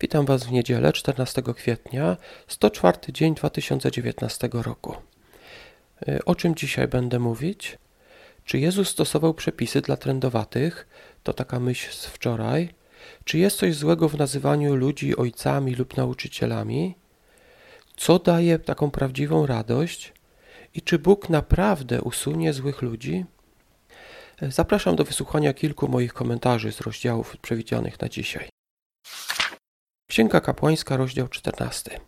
Witam Was w niedzielę 14 kwietnia, 104 dzień 2019 roku. E, o czym dzisiaj będę mówić? Czy Jezus stosował przepisy dla trędowatych? To taka myśl z wczoraj. Czy jest coś złego w nazywaniu ludzi ojcami lub nauczycielami? Co daje taką prawdziwą radość? I czy Bóg naprawdę usunie złych ludzi? E, zapraszam do wysłuchania kilku moich komentarzy z rozdziałów przewidzianych na dzisiaj. Księga Kapłańska, rozdział 14.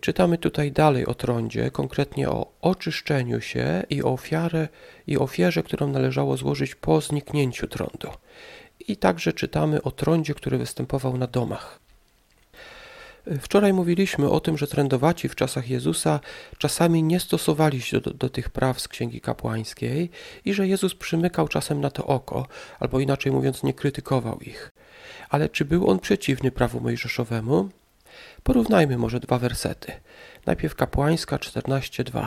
Czytamy tutaj dalej o trądzie, konkretnie o oczyszczeniu się i ofiarę i ofierze, którą należało złożyć po zniknięciu trądu. I także czytamy o trądzie, który występował na domach. Wczoraj mówiliśmy o tym, że trędowaci w czasach Jezusa czasami nie stosowali się do, do, tych praw z Księgi Kapłańskiej i że Jezus przymykał czasem na to oko, albo inaczej mówiąc, nie krytykował ich. Ale czy był on przeciwny prawu mojżeszowemu? Porównajmy może dwa wersety. Najpierw kapłańska 14:2.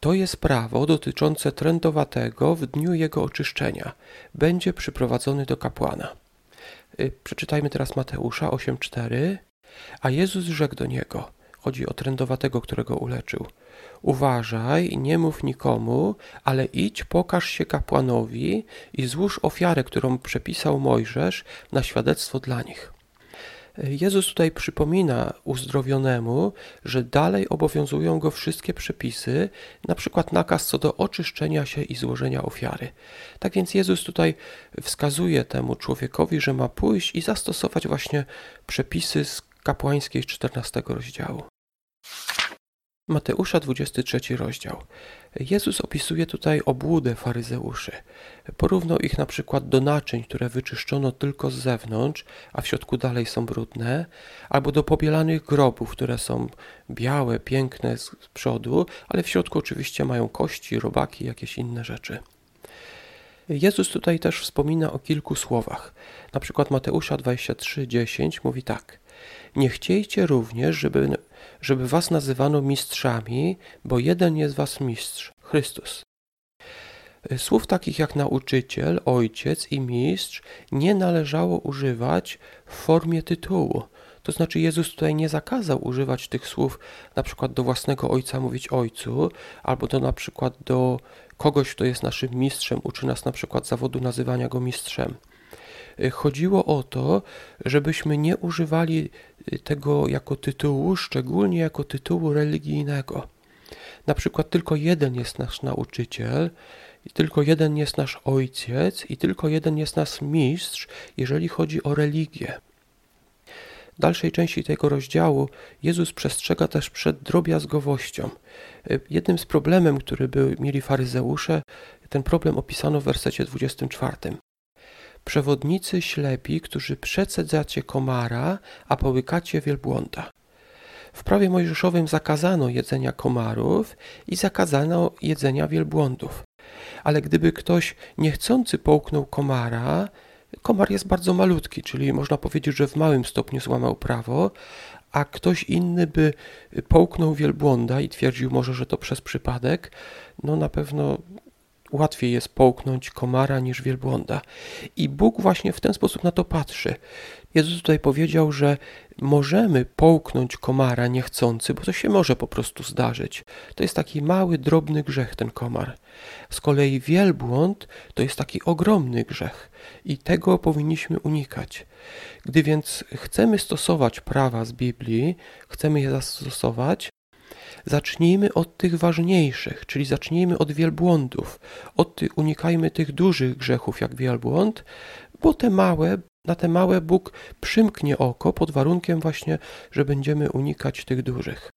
To jest prawo dotyczące trędowatego w dniu jego oczyszczenia. Będzie przyprowadzony do kapłana. Y, przeczytajmy teraz Mateusza 8:4. A Jezus rzekł do niego: Chodzi o trędowatego, którego uleczył. Uważaj, nie mów nikomu, ale idź, pokaż się kapłanowi i złóż ofiarę, którą przepisał Mojżesz, na świadectwo dla nich. Jezus tutaj przypomina uzdrowionemu, że dalej obowiązują go wszystkie przepisy, na przykład nakaz co do oczyszczenia się i złożenia ofiary. Tak więc Jezus tutaj wskazuje temu człowiekowi, że ma pójść i zastosować właśnie przepisy z kapłańskiej 14 rozdziału. Mateusza 23 rozdział. Jezus opisuje tutaj obłudę faryzeuszy. Porównał ich na przykład do naczyń, które wyczyszczono tylko z zewnątrz, a w środku dalej są brudne, albo do pobielanych grobów, które są białe, piękne z przodu, ale w środku oczywiście mają kości, robaki, jakieś inne rzeczy. Jezus tutaj też wspomina o kilku słowach. Na przykład Mateusza 23:10 mówi tak: Nie chciejcie również, żeby żeby was nazywano mistrzami, bo jeden jest was mistrz, Chrystus. Słów takich jak nauczyciel, ojciec i mistrz nie należało używać w formie tytułu. To znaczy Jezus tutaj nie zakazał używać tych słów na przykład do własnego ojca mówić ojcu, albo do na przykład do kogoś, kto jest naszym mistrzem, uczy nas na przykład zawodu nazywania go mistrzem. Chodziło o to, żebyśmy nie używali tego jako tytułu, szczególnie jako tytułu religijnego. Na przykład tylko jeden jest nasz nauczyciel, tylko jeden jest nasz ojciec, i tylko jeden jest nasz mistrz, jeżeli chodzi o religię. W dalszej części tego rozdziału Jezus przestrzega też przed drobiazgowością. Jednym z problemem, który był, mieli faryzeusze, ten problem opisano w wersecie 24 przewodnicy ślepi, którzy przecedzacie komara, a połykacie wielbłąda. W prawie mojżeszowym zakazano jedzenia komarów i zakazano jedzenia wielbłądów. Ale gdyby ktoś niechcący połknął komara, komar jest bardzo malutki, czyli można powiedzieć, że w małym stopniu złamał prawo, a ktoś inny by połknął wielbłąda i twierdził może, że to przez przypadek, no na pewno łatwiej jest połknąć komara niż wielbłąda. I Bóg właśnie w ten sposób na to patrzy. Jezus tutaj powiedział, że możemy połknąć komara niechcący, bo to się może po prostu zdarzyć. To jest taki mały, drobny grzech, ten komar. Z kolei wielbłąd to jest taki ogromny grzech i tego powinniśmy unikać. Gdy więc chcemy stosować prawa z Biblii, chcemy je zastosować, Zacznijmy od tych ważniejszych, czyli zacznijmy od wielbłądów. Od tych, unikajmy tych dużych grzechów jak wielbłąd, bo te małe, na te małe Bóg przymknie oko pod warunkiem właśnie, że będziemy unikać tych dużych.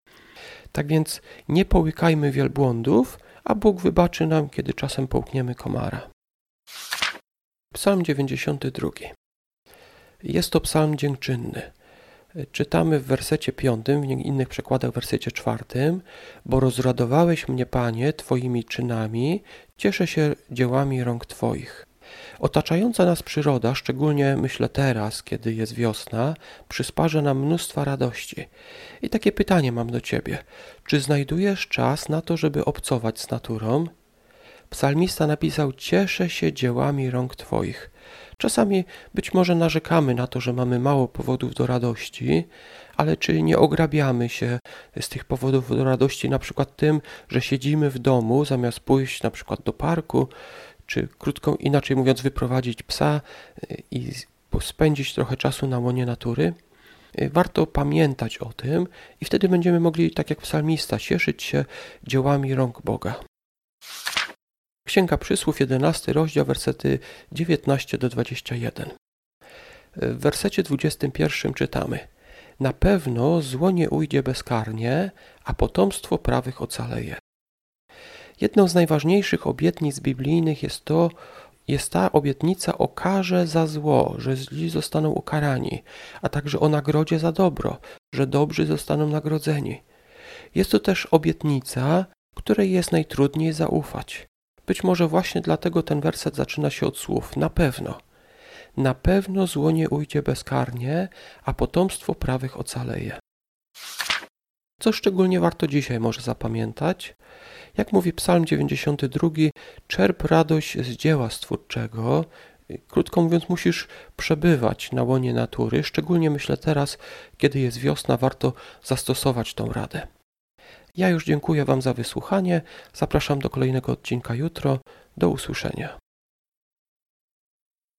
Tak więc nie połykajmy wielbłądów, a Bóg wybaczy nam, kiedy czasem połkniemy komara. Psalm 92. Jest to psalm dziękczynny. Czytamy w wersecie piątym, w innych przekładach w wersecie czwartym, bo rozradowałeś mnie, Panie, Twoimi czynami, cieszę się dziełami rąk Twoich. Otaczająca nas przyroda, szczególnie myślę teraz, kiedy jest wiosna, przysparza nam mnóstwa radości. I takie pytanie mam do Ciebie. Czy znajdujesz czas na to, żeby obcować z naturą? Psalmista napisał: Cieszę się dziełami rąk Twoich. Czasami być może narzekamy na to, że mamy mało powodów do radości, ale czy nie ograbiamy się z tych powodów do radości, na przykład tym, że siedzimy w domu zamiast pójść na przykład do parku, czy krótko inaczej mówiąc, wyprowadzić psa y, i spędzić trochę czasu na łonie natury? Y, warto pamiętać o tym i wtedy będziemy mogli, tak jak psalmista, cieszyć się dziełami rąk Boga. Księga Przysłów, 11 rozdział, wersety 19 do 21. W wersecie 21 czytamy: Na pewno zło nie ujdzie bezkarnie, a potomstwo prawych ocaleje. Jedną z najważniejszych obietnic biblijnych jest to, jest ta obietnica o karze za zło, że źli zostaną ukarani, a także o nagrodzie za dobro, że dobrzy zostaną nagrodzeni. Jest to też obietnica, której jest najtrudniej zaufać. Być może właśnie dlatego ten werset zaczyna się od słów na pewno. Na pewno zło nie ujdzie bezkarnie, a potomstwo prawych ocaleje. Co szczególnie warto dzisiaj może zapamiętać? Jak mówi Psalm 92, czerp radość z dzieła stwórczego. Krótko mówiąc, musisz przebywać na łonie natury. Szczególnie myślę teraz, kiedy jest wiosna, warto zastosować tą radę. Ja już dziękuję Wam za wysłuchanie. Zapraszam do kolejnego odcinka jutro. Do usłyszenia.